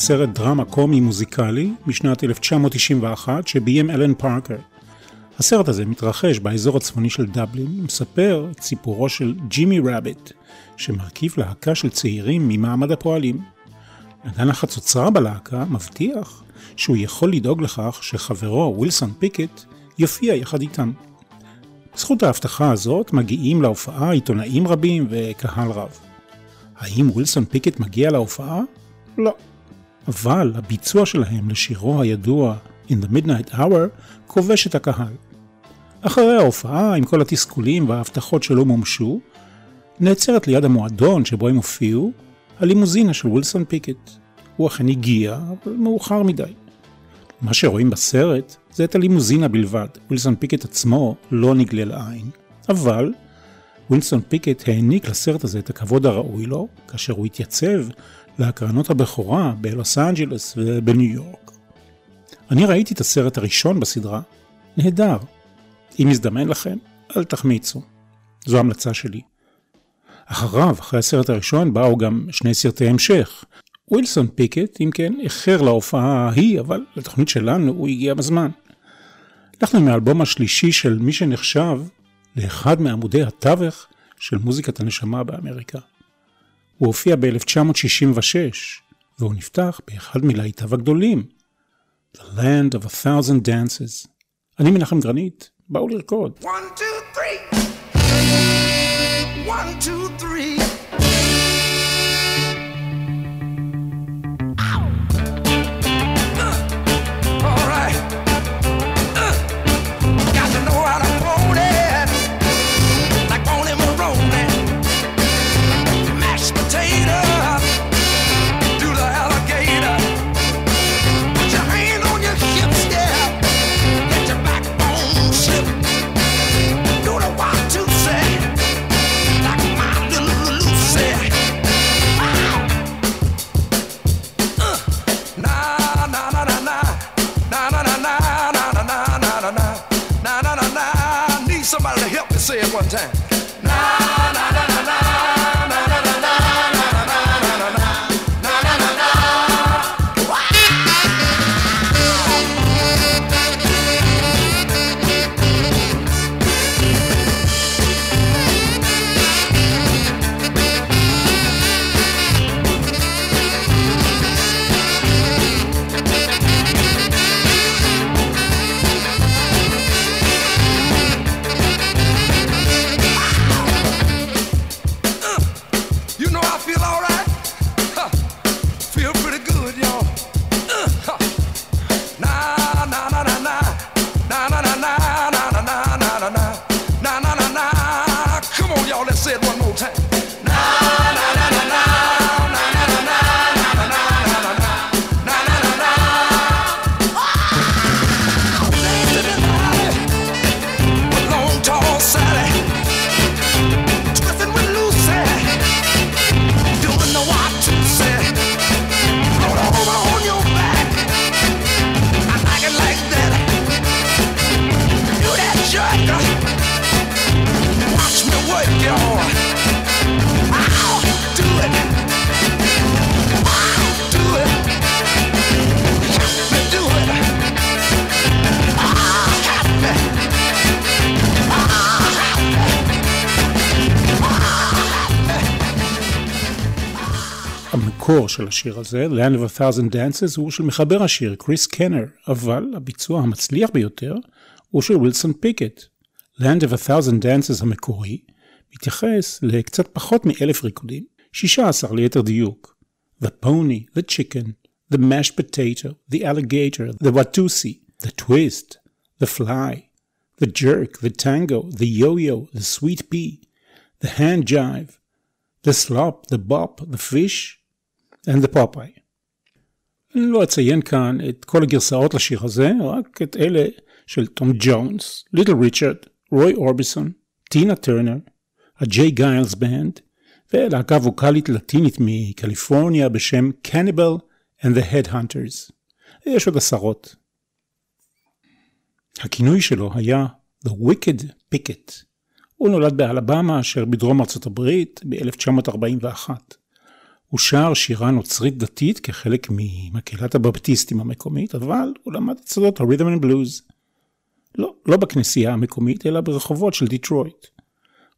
סרט דרמה קומי מוזיקלי משנת 1991 שביים אלן פארקר. הסרט הזה מתרחש באזור הצפוני של דבלין ומספר את סיפורו של ג'ימי רביט, שמרכיב להקה של צעירים ממעמד הפועלים. נגן החצוצרה בלהקה מבטיח שהוא יכול לדאוג לכך שחברו ווילסון פיקט יופיע יחד איתם. בזכות ההבטחה הזאת מגיעים להופעה עיתונאים רבים וקהל רב. האם ווילסון פיקט מגיע להופעה? לא. אבל הביצוע שלהם לשירו הידוע In the Midnight Hour כובש את הקהל. אחרי ההופעה, עם כל התסכולים וההבטחות שלא מומשו, נעצרת ליד המועדון שבו הם הופיעו, הלימוזינה של ווילסון פיקט. הוא אכן הגיע, אבל מאוחר מדי. מה שרואים בסרט זה את הלימוזינה בלבד, ווילסון פיקט עצמו לא נגלה לעין. אבל ווילסון פיקט העניק לסרט הזה את הכבוד הראוי לו, כאשר הוא התייצב להקרנות הבכורה בלוס אנג'לס ובניו יורק. אני ראיתי את הסרט הראשון בסדרה, נהדר. אם יזדמן לכם, אל תחמיצו. זו המלצה שלי. אחריו, אחרי הסרט הראשון, באו גם שני סרטי המשך. ווילסון פיקט, אם כן, איחר להופעה ההיא, אבל לתוכנית שלנו הוא הגיע בזמן. אנחנו מהאלבום השלישי של מי שנחשב לאחד מעמודי התווך של מוזיקת הנשמה באמריקה. הוא הופיע ב-1966, והוא נפתח באחד מלהיטיו הגדולים, The Land of a Thousand Dances. אני מנחם גרנית, באו לרקוד. One, two, three. One, two, three. time. המקור של השיר הזה, Land of a Thousand Dances, הוא של מחבר השיר, קריס קנר, אבל הביצוע המצליח ביותר הוא של ווילסון פיקט. Land of a Thousand Dances המקורי מתייחס לקצת פחות מאלף ריקודים, 16 ליתר דיוק, the pony, the chicken, the mashed potato, the alligator, the watusi, the twist, the fly, the jerk, the tango, the yo-yo, the sweet pea, the hand jive, the slop, the bop, the fish, and the Popeye. אני לא אציין כאן את כל הגרסאות לשיר הזה, רק את אלה של תום ג'ונס, ליטל ריצ'רד, רוי אורביסון, טינה טרנר, הג'יי גיילס בנד, ולהקה ווקאלית לטינית מקליפורניה בשם Cannibal and the Headhunters. יש עוד עשרות. הכינוי שלו היה The Wicked Picket. הוא נולד באלבמה אשר בדרום ארצות הברית ב-1941. הוא שר שירה נוצרית דתית כחלק ממקהלת הבפטיסטים המקומית, אבל הוא למד את סודות ה-Rhythm and Blues. לא, לא בכנסייה המקומית, אלא ברחובות של דיטרויט.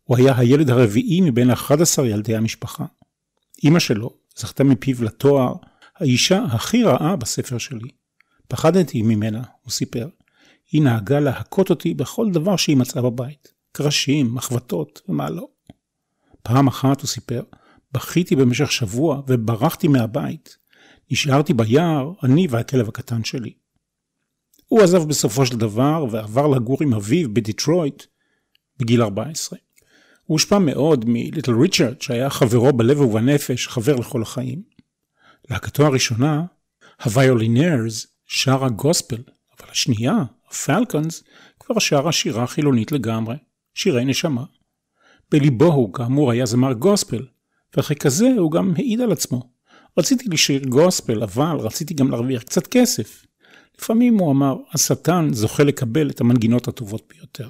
הוא היה הילד הרביעי מבין 11 ילדי המשפחה. אמא שלו זכתה מפיו לתואר האישה הכי רעה בספר שלי. פחדתי ממנה, הוא סיפר. היא נהגה להכות אותי בכל דבר שהיא מצאה בבית. קרשים, מחבטות ומה לא. פעם אחת, הוא סיפר, בכיתי במשך שבוע וברחתי מהבית. נשארתי ביער, אני והכלב הקטן שלי. הוא עזב בסופו של דבר ועבר לגור עם אביו בדיטרויט בגיל 14. הוא הושפע מאוד מליטל ריצ'רד שהיה חברו בלב ובנפש, חבר לכל החיים. להקתו הראשונה, הוויולינרס, שרה גוספל, אבל השנייה, הפלקונס, כבר שרה שירה חילונית לגמרי, שירי נשמה. בליבו הוא כאמור היה זמר גוספל, וככזה הוא גם העיד על עצמו. רציתי לשיר גוספל, אבל רציתי גם להרוויח קצת כסף. לפעמים הוא אמר, השטן זוכה לקבל את המנגינות הטובות ביותר.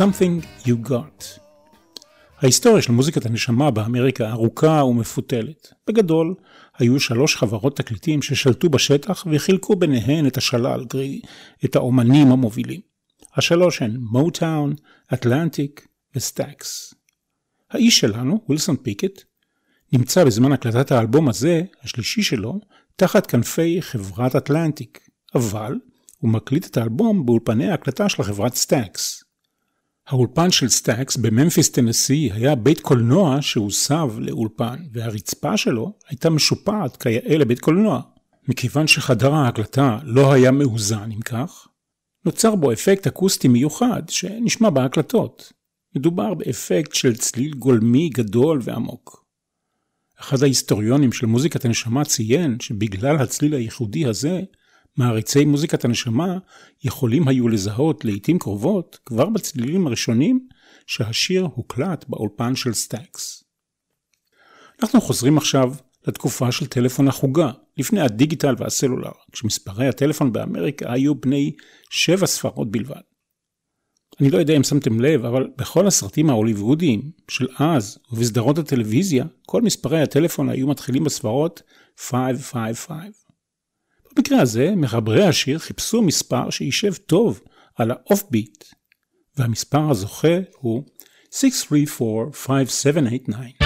Something You Got. ההיסטוריה של מוזיקת הנשמה באמריקה ארוכה ומפותלת. בגדול, היו שלוש חברות תקליטים ששלטו בשטח וחילקו ביניהן את השלל, קרי, את האומנים המובילים. השלוש הן מוטאון, אטלנטיק וסטאקס. האיש שלנו, ווילסון פיקט, נמצא בזמן הקלטת האלבום הזה, השלישי שלו, תחת כנפי חברת אטלנטיק, אבל הוא מקליט את האלבום באולפני ההקלטה של חברת סטאקס. האולפן של סטאקס בממפיס טנסי היה בית קולנוע שהוסב לאולפן, והרצפה שלו הייתה משופעת כיאה לבית קולנוע. מכיוון שחדר ההקלטה לא היה מאוזן אם כך, נוצר בו אפקט אקוסטי מיוחד שנשמע בהקלטות. מדובר באפקט של צליל גולמי גדול ועמוק. אחד ההיסטוריונים של מוזיקת הנשמה ציין שבגלל הצליל הייחודי הזה, מעריצי מוזיקת הנשמה יכולים היו לזהות לעיתים קרובות, כבר בצלילים הראשונים, שהשיר הוקלט באולפן של סטאקס. אנחנו חוזרים עכשיו לתקופה של טלפון החוגה, לפני הדיגיטל והסלולר, כשמספרי הטלפון באמריקה היו בני שבע ספרות בלבד. אני לא יודע אם שמתם לב, אבל בכל הסרטים ההוליוודיים של אז ובסדרות הטלוויזיה, כל מספרי הטלפון היו מתחילים בספרות 555. במקרה הזה, מחברי השיר חיפשו מספר שישב טוב על האוף ביט, והמספר הזוכה הוא 6345789.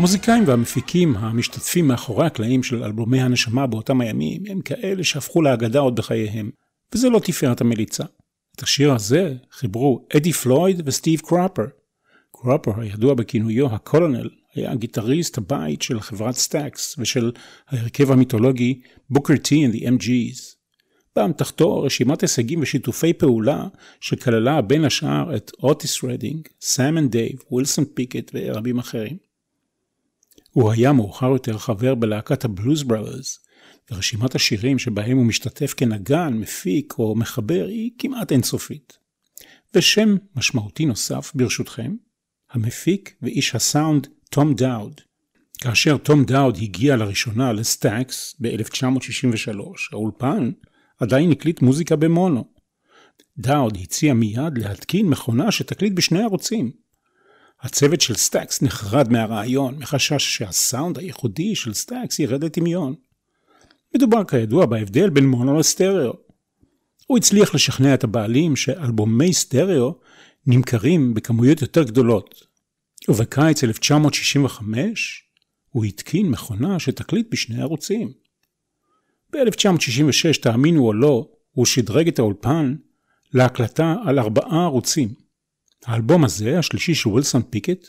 המוזיקאים והמפיקים המשתתפים מאחורי הקלעים של אלבומי הנשמה באותם הימים הם כאלה שהפכו לאגדה עוד בחייהם, וזה לא תפארת המליצה. את השיר הזה חיברו אדי פלויד וסטיב קרופר. קרופר, הידוע בכינויו הקולונל, היה גיטריסט הבית של חברת סטאקס ושל ההרכב המיתולוגי בוקר טי and the MG's. באמתחתו רשימת הישגים ושיתופי פעולה שכללה בין השאר את אוטיס רדינג, סאם אנד דייב, ווילסון פיקט ורבים אחרים. הוא היה מאוחר יותר חבר בלהקת הבלוז ברדרס, ורשימת השירים שבהם הוא משתתף כנגן, מפיק או מחבר היא כמעט אינסופית. ושם משמעותי נוסף, ברשותכם, המפיק ואיש הסאונד תום דאוד. כאשר תום דאוד הגיע לראשונה לסטאקס ב-1963, האולפן עדיין הקליט מוזיקה במונו. דאוד הציע מיד להתקין מכונה שתקליט בשני ערוצים. הצוות של סטאקס נחרד מהרעיון, מחשש שהסאונד הייחודי של סטאקס ירד לטמיון. מדובר כידוע בהבדל בין מונו לסטריאו. הוא הצליח לשכנע את הבעלים שאלבומי סטריאו נמכרים בכמויות יותר גדולות. ובקיץ 1965 הוא התקין מכונה שתקליט בשני ערוצים. ב-1966, תאמינו או לא, הוא שדרג את האולפן להקלטה על ארבעה ערוצים. האלבום הזה, השלישי של ווילסון פיקט,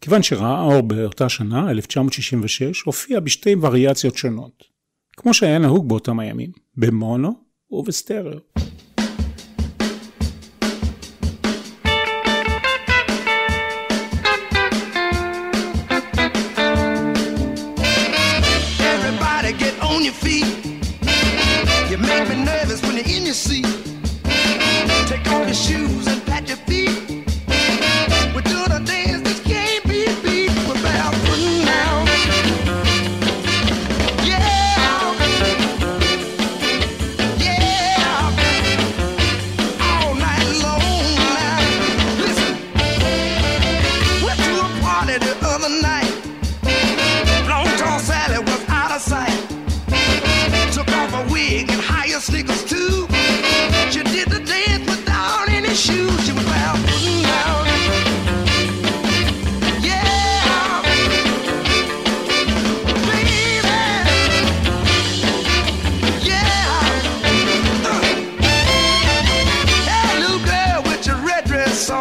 כיוון שראה אור באותה שנה, 1966, הופיע בשתי וריאציות שונות, כמו שהיה נהוג באותם הימים, במונו ובסטריאו.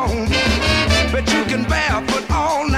But you can barefoot all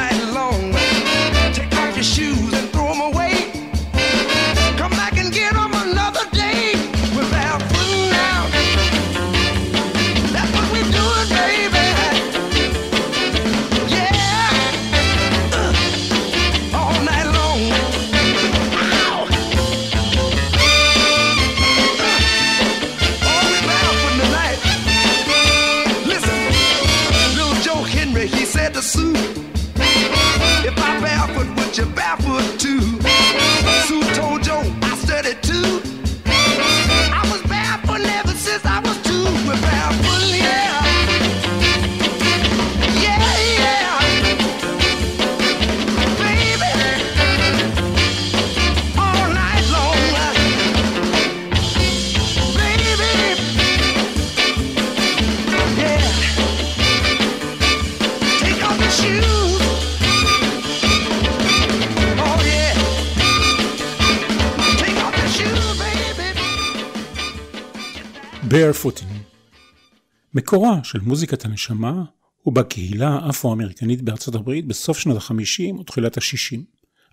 מקורה של מוזיקת הנשמה הוא בקהילה האפרו-אמריקנית בארצות הברית בסוף שנות ה-50 ותחילת ה-60.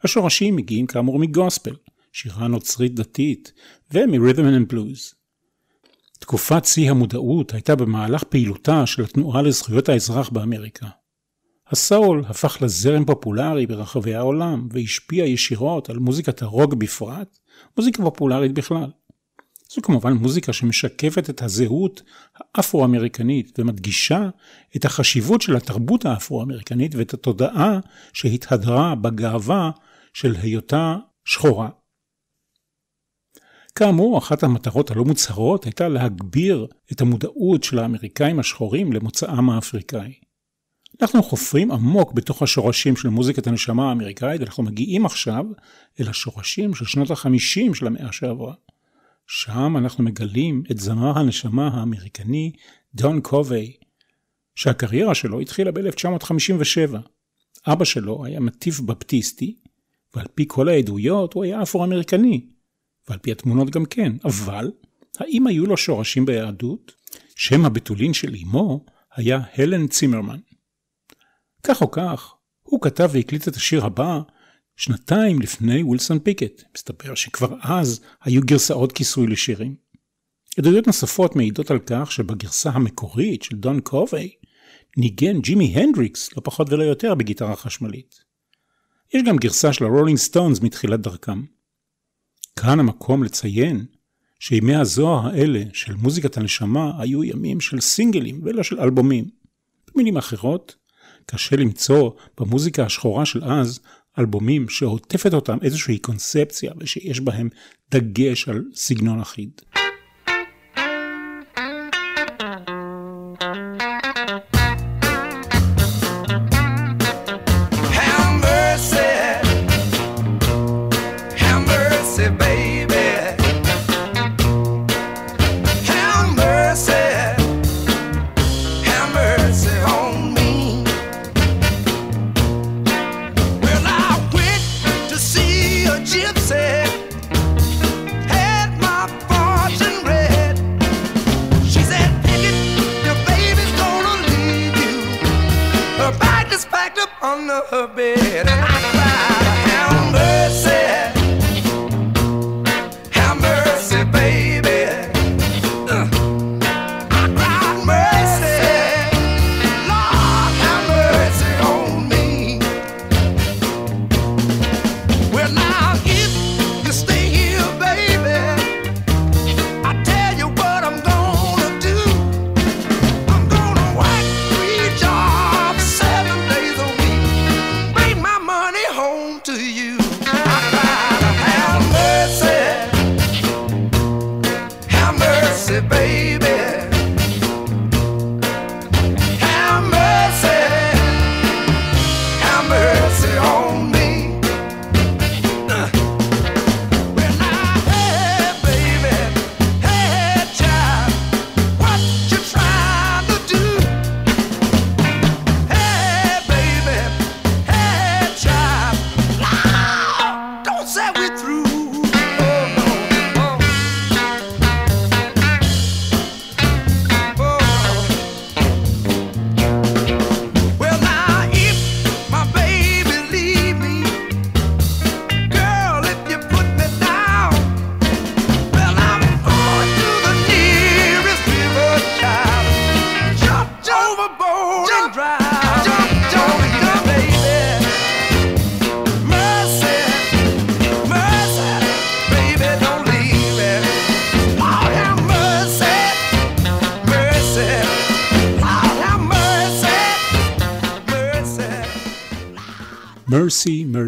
השורשים מגיעים כאמור מגוספל, שירה נוצרית דתית, ומ-rhythm and blues. תקופת שיא המודעות הייתה במהלך פעילותה של התנועה לזכויות האזרח באמריקה. הסאול הפך לזרם פופולרי ברחבי העולם והשפיע ישירות על מוזיקת הרוק בפרט, מוזיקה פופולרית בכלל. זו כמובן מוזיקה שמשקפת את הזהות האפרו-אמריקנית ומדגישה את החשיבות של התרבות האפרו-אמריקנית ואת התודעה שהתהדרה בגאווה של היותה שחורה. כאמור, אחת המטרות הלא מוצהרות הייתה להגביר את המודעות של האמריקאים השחורים למוצאם האפריקאי. אנחנו חופרים עמוק בתוך השורשים של מוזיקת הנשמה האמריקאית, ואנחנו מגיעים עכשיו אל השורשים של שנות החמישים של המאה שעברה. שם אנחנו מגלים את זמר הנשמה האמריקני דון קובי, שהקריירה שלו התחילה ב-1957. אבא שלו היה מטיף בפטיסטי, ועל פי כל העדויות הוא היה אפרו-אמריקני, ועל פי התמונות גם כן, אבל האם היו לו שורשים ביהדות? שם הבתולין של אמו היה הלן צימרמן. כך או כך, הוא כתב והקליט את השיר הבא שנתיים לפני ווילסון פיקט. מסתבר שכבר אז היו גרסאות כיסוי לשירים. עדויות נוספות מעידות על כך שבגרסה המקורית של דון קוביי ניגן ג'ימי הנדריקס לא פחות ולא יותר בגיטרה חשמלית. יש גם גרסה של הרולינג סטונס מתחילת דרכם. כאן המקום לציין שימי הזוהר האלה של מוזיקת הנשמה היו ימים של סינגלים ולא של אלבומים. במילים אחרות, קשה למצוא במוזיקה השחורה של אז אלבומים שעוטפת אותם איזושהי קונספציה ושיש בהם דגש על סגנון אחיד.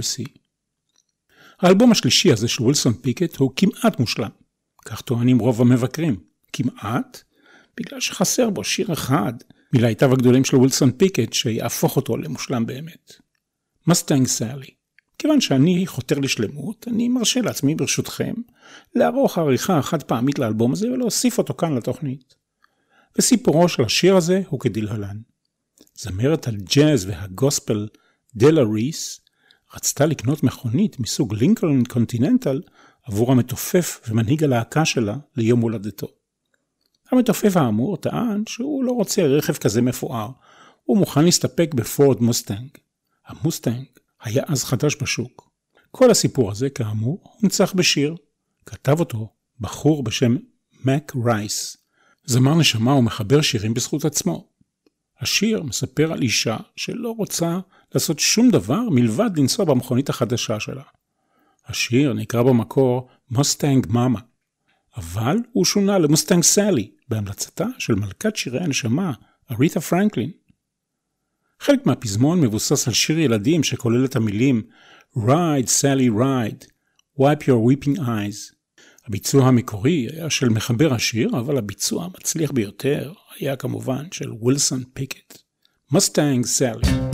Mercy. האלבום השלישי הזה של ווילסון פיקט הוא כמעט מושלם. כך טוענים רוב המבקרים. כמעט? בגלל שחסר בו שיר אחד מלהיטיו הגדולים של ווילסון פיקט שיהפוך אותו למושלם באמת. Mustang Sally. כיוון שאני חותר לשלמות, אני מרשה לעצמי ברשותכם לערוך עריכה חד פעמית לאלבום הזה ולהוסיף אותו כאן לתוכנית. וסיפורו של השיר הזה הוא כדלהלן. זמרת הג'אז והגוספל דלה ריס רצתה לקנות מכונית מסוג לינקולן קונטיננטל עבור המתופף ומנהיג הלהקה שלה ליום הולדתו. המתופף האמור טען שהוא לא רוצה רכב כזה מפואר, הוא מוכן להסתפק בפורד מוסטנג. המוסטנג היה אז חדש בשוק. כל הסיפור הזה, כאמור, הונצח בשיר. כתב אותו בחור בשם מק רייס. זמר נשמה ומחבר שירים בזכות עצמו. השיר מספר על אישה שלא רוצה לעשות שום דבר מלבד לנסוע במכונית החדשה שלה. השיר נקרא במקור Mustang Mama, אבל הוא שונה ל Mustang Sally בהמלצתה של מלכת שירי הנשמה, אריתה פרנקלין. חלק מהפזמון מבוסס על שיר ילדים שכולל את המילים Ride, Sally, Ride, Wipe your weeping eyes. הביצוע המקורי היה של מחבר השיר, אבל הביצוע המצליח ביותר היה כמובן של ווילסון פיקט. מוסטנג סאלי.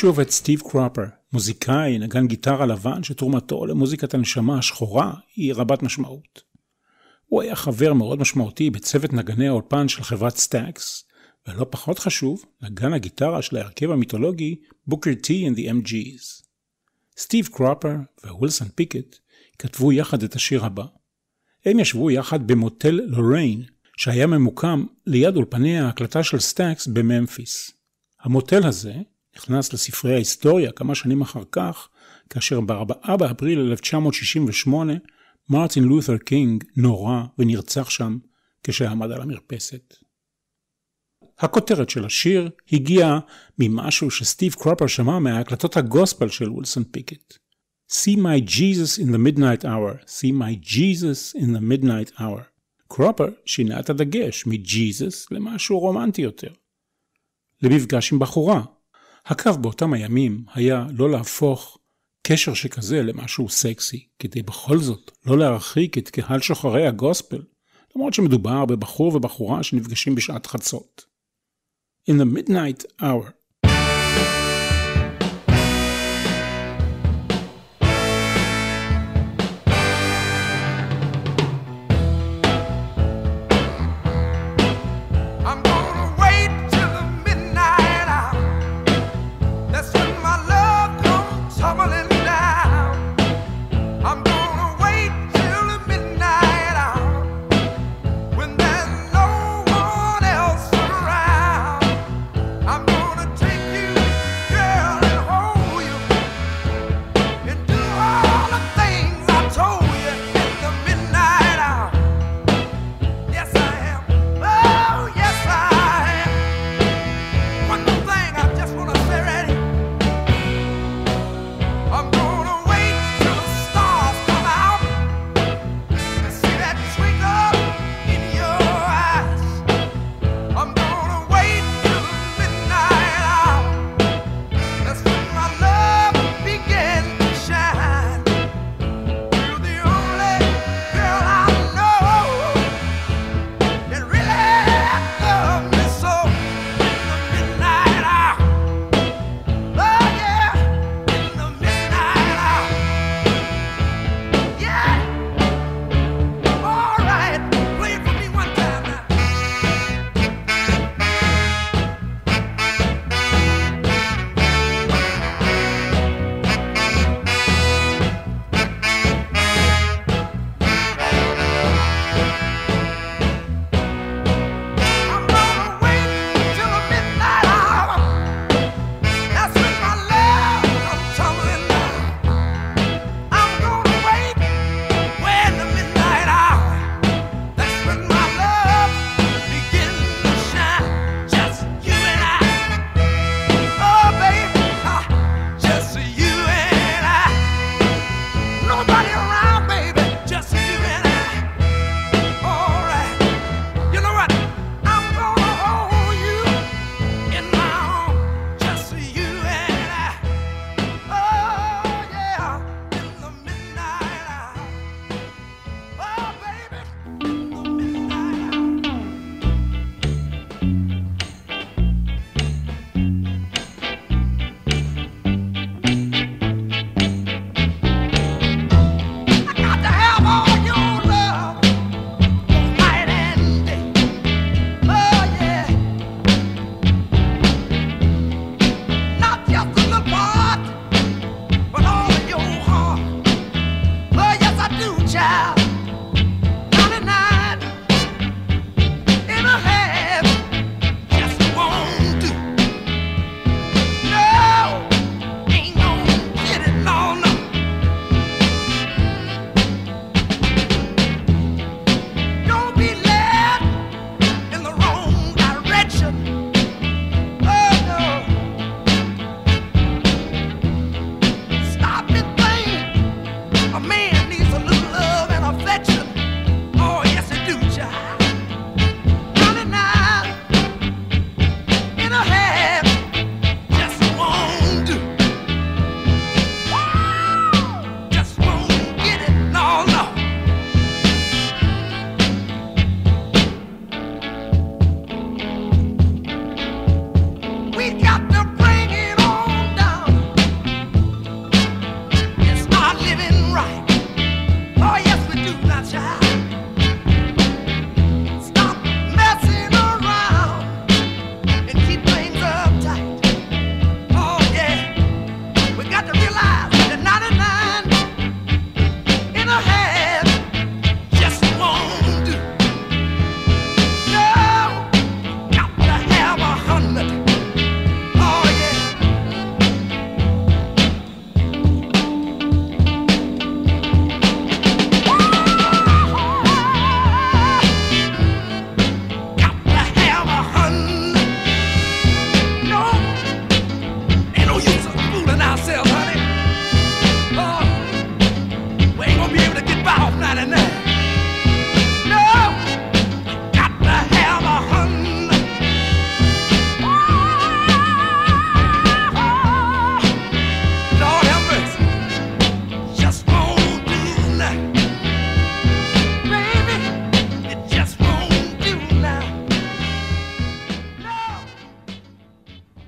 שוב את סטיב קרופר, מוזיקאי, נגן גיטרה לבן שתרומתו למוזיקת הנשמה השחורה היא רבת משמעות. הוא היה חבר מאוד משמעותי בצוות נגני האולפן של חברת סטאקס, ולא פחות חשוב, נגן הגיטרה של ההרכב המיתולוגי Booker T and the MG's. סטיב קרופר ווילסון פיקט כתבו יחד את השיר הבא. הם ישבו יחד במוטל לוריין, שהיה ממוקם ליד אולפני ההקלטה של סטאקס בממפיס. המוטל הזה נכנס לספרי ההיסטוריה כמה שנים אחר כך, כאשר ב-4 באפריל 1968 מרטין לותר קינג נורה ונרצח שם כשעמד על המרפסת. הכותרת של השיר הגיעה ממשהו שסטיב קרופר שמע מההקלטות הגוספל של וילסון פיקט. See my Jesus in the midnight hour, see my Jesus in the midnight hour. קרופר שינה את הדגש מג'יזוס למשהו רומנטי יותר. למפגש עם בחורה. הקו באותם הימים היה לא להפוך קשר שכזה למשהו סקסי, כדי בכל זאת לא להרחיק את קהל שוחרי הגוספל, למרות שמדובר בבחור ובחורה שנפגשים בשעת חצות. In the midnight hour,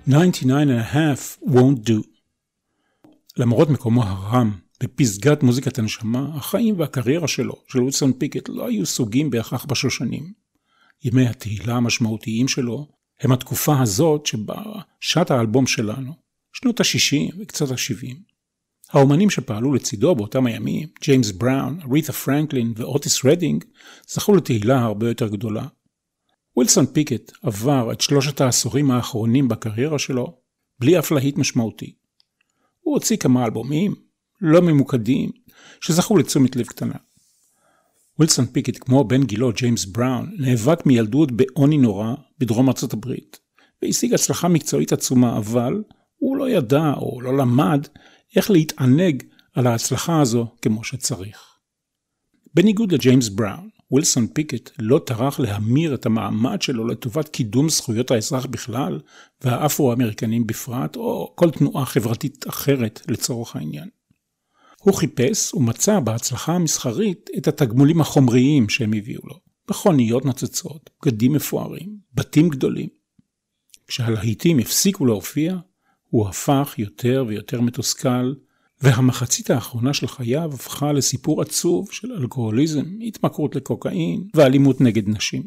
99 and a half won't do. למרות מקומו הרם בפסגת מוזיקת הנשמה, החיים והקריירה שלו, של ווילסון פיקט, לא היו סוגים בהכרח בשושנים. ימי התהילה המשמעותיים שלו הם התקופה הזאת שבה שט האלבום שלנו, שנות ה-60 וקצת ה-70. האומנים שפעלו לצידו באותם הימים, ג'יימס בראון, אריתה פרנקלין ואוטיס רדינג, זכו לתהילה הרבה יותר גדולה. ווילסון פיקט עבר את שלושת העשורים האחרונים בקריירה שלו בלי אף להיט משמעותי. הוא הוציא כמה אלבומים, לא ממוקדים, שזכו לתשומת לב קטנה. ווילסון פיקט, כמו בן גילו ג'יימס בראון, נאבק מילדות בעוני נורא בדרום ארצות הברית, והשיג הצלחה מקצועית עצומה, אבל הוא לא ידע או לא למד איך להתענג על ההצלחה הזו כמו שצריך. בניגוד לג'יימס בראון, ווילסון פיקט לא טרח להמיר את המעמד שלו לטובת קידום זכויות האזרח בכלל, והאפרו-אמריקנים בפרט, או כל תנועה חברתית אחרת לצורך העניין. הוא חיפש ומצא בהצלחה המסחרית את התגמולים החומריים שהם הביאו לו. מכוניות נוצצות, בגדים מפוארים, בתים גדולים. כשהלהיטים הפסיקו להופיע, הוא הפך יותר ויותר מתוסכל, והמחצית האחרונה של חייו הפכה לסיפור עצוב של אלכוהוליזם, התמכרות לקוקאין ואלימות נגד נשים.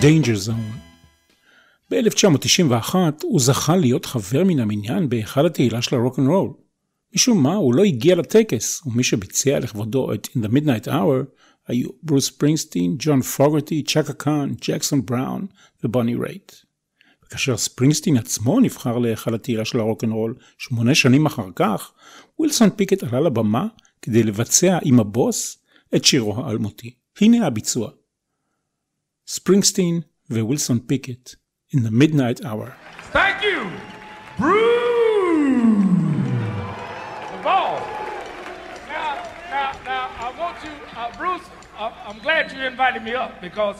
Danger Zone. ב-1991 הוא זכה להיות חבר מן המניין בהיכל התהילה של הרוק אנד רול. משום מה הוא לא הגיע לטקס, ומי שביצע לכבודו את In the Midnight Hour היו ברוס ספרינגסטין, ג'ון פוגרטי, צ'קה קאן, ג'קסון בראון ובוני רייט. וכאשר ספרינגסטין עצמו נבחר להיכל התהילה של הרוק אנד רול שמונה שנים אחר כך, ווילסון פיקט עלה לבמה כדי לבצע עם הבוס את שירו האלמותי. הנה הביצוע. Springsteen the Wilson Pickett in the midnight hour. Thank you, Bruce. The ball. Now, now, now, I want you, uh, Bruce. Uh, I'm glad you invited me up because,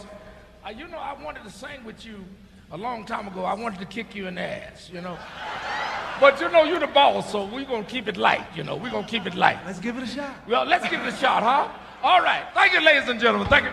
uh, you know, I wanted to sing with you a long time ago. I wanted to kick you in the ass, you know. But you know, you're the boss, so we're gonna keep it light. You know, we're gonna keep it light. Let's give it a shot. Well, let's give it a shot, huh? All right. Thank you, ladies and gentlemen. Thank you.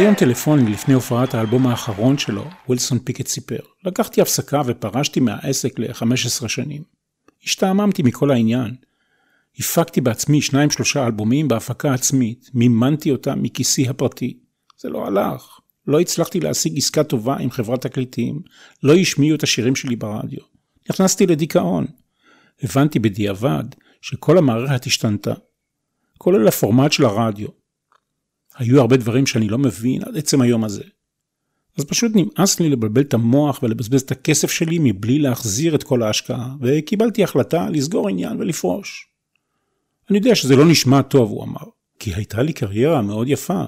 בריאיון טלפוני לפני הופעת האלבום האחרון שלו, ווילסון פיקט סיפר, לקחתי הפסקה ופרשתי מהעסק ל-15 שנים. השתעממתי מכל העניין. הפקתי בעצמי שניים שלושה אלבומים בהפקה עצמית, מימנתי אותם מכיסי הפרטי. זה לא הלך. לא הצלחתי להשיג עסקה טובה עם חברת תקליטים, לא השמיעו את השירים שלי ברדיו. נכנסתי לדיכאון. הבנתי בדיעבד שכל המערכת השתנתה. כולל הפורמט של הרדיו. היו הרבה דברים שאני לא מבין עד עצם היום הזה. אז פשוט נמאס לי לבלבל את המוח ולבזבז את הכסף שלי מבלי להחזיר את כל ההשקעה, וקיבלתי החלטה לסגור עניין ולפרוש. אני יודע שזה לא נשמע טוב, הוא אמר, כי הייתה לי קריירה מאוד יפה.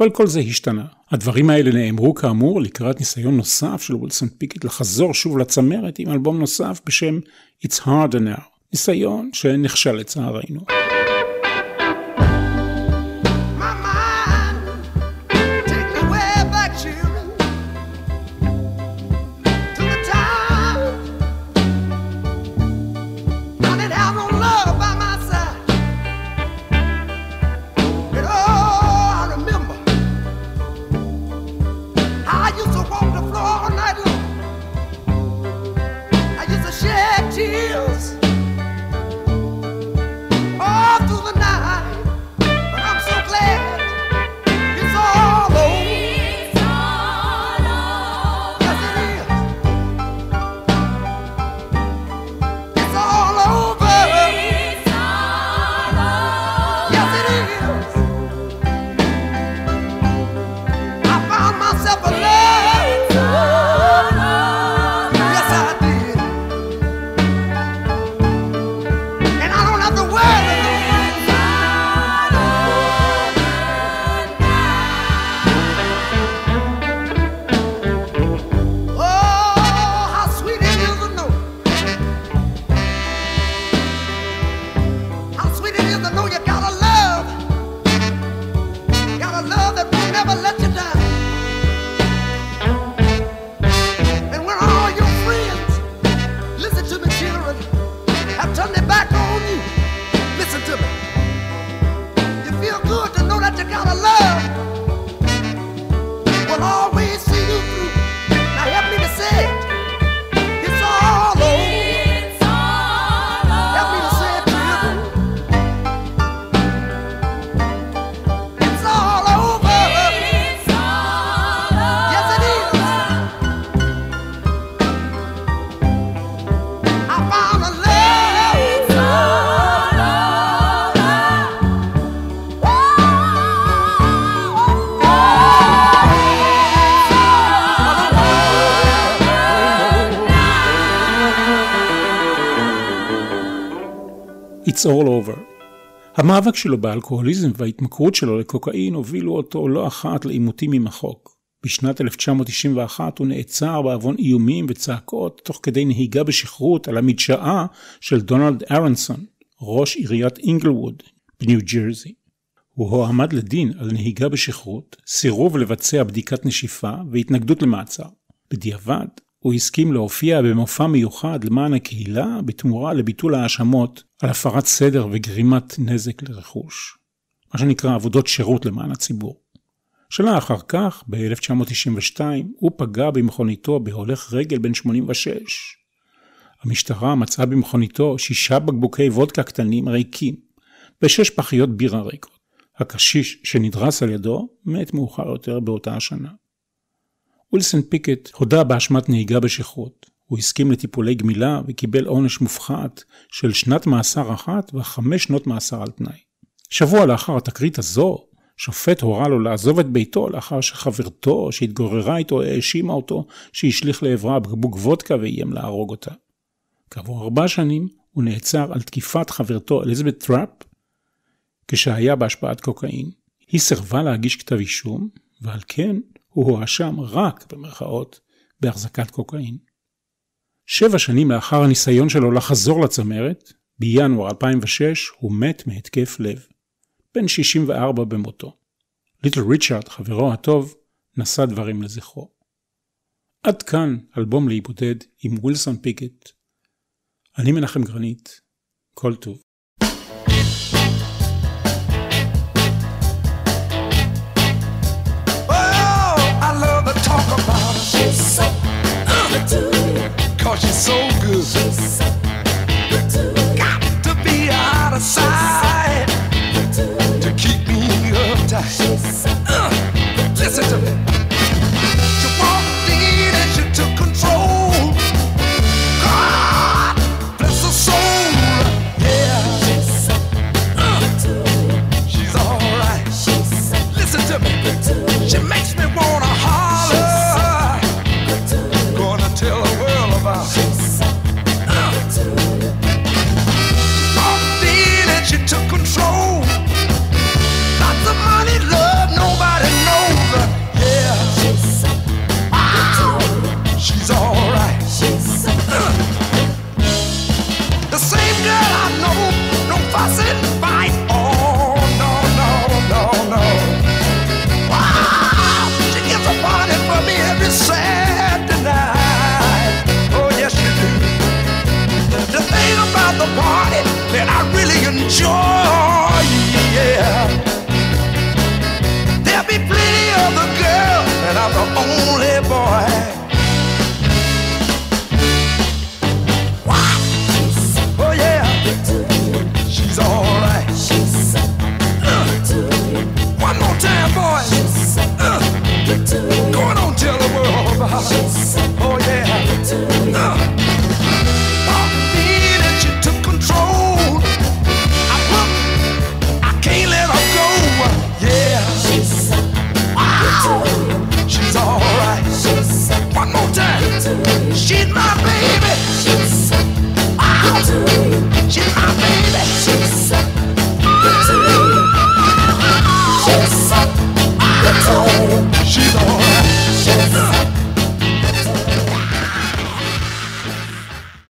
אבל כל זה השתנה. הדברים האלה נאמרו כאמור לקראת ניסיון נוסף של וולסון פיקט לחזור שוב לצמרת עם אלבום נוסף בשם It's Harder Now, ניסיון שנכשל לצערנו. המאבק שלו באלכוהוליזם וההתמכרות שלו לקוקאין הובילו אותו לא אחת לעימותים עם החוק. בשנת 1991 הוא נעצר בעוון איומים וצעקות תוך כדי נהיגה בשכרות על המדשאה של דונלד ארנסון, ראש עיריית אינגלווד בניו ג'רזי. הוא הועמד לדין על נהיגה בשכרות, סירוב לבצע בדיקת נשיפה והתנגדות למעצר. בדיעבד, הוא הסכים להופיע במופע מיוחד למען הקהילה בתמורה לביטול ההאשמות על הפרת סדר וגרימת נזק לרכוש. מה שנקרא עבודות שירות למען הציבור. שנה אחר כך, ב-1992, הוא פגע במכוניתו בהולך רגל בן 86. המשטרה מצאה במכוניתו שישה בקבוקי וודקה קטנים ריקים, ושש פחיות בירה ריקות. הקשיש שנדרס על ידו מת מאוחר יותר באותה השנה. ווילסון פיקט הודה באשמת נהיגה בשכרות. הוא הסכים לטיפולי גמילה וקיבל עונש מופחת של שנת מאסר אחת וחמש שנות מאסר על תנאי. שבוע לאחר התקרית הזו, שופט הורה לו לעזוב את ביתו לאחר שחברתו שהתגוררה איתו האשימה אותו שהשליך לעברה בקבוק וודקה ואיים להרוג אותה. כעבור ארבע שנים הוא נעצר על תקיפת חברתו אליזבת טראפ כשהיה בהשפעת קוקאין. היא סירבה להגיש כתב אישום, ועל כן הוא הואשם רק, במרכאות, בהחזקת קוקאין. שבע שנים לאחר הניסיון שלו לחזור לצמרת, בינואר 2006 הוא מת מהתקף לב. בן 64 במותו. ליטל ריצ'ארד, חברו הטוב, נשא דברים לזכרו. עד כאן אלבום להיבודד עם ווילסון פיקט. אני מנחם גרנית, כל טוב. Cause she's so good. She's so good to Got to be out of sight to keep me uptight. So uh, listen to me. She walked in and she took control. God bless her soul. Yeah. She's, so uh, she's alright. Listen to me. She makes me wanna holler. Gonna tell her. Sim.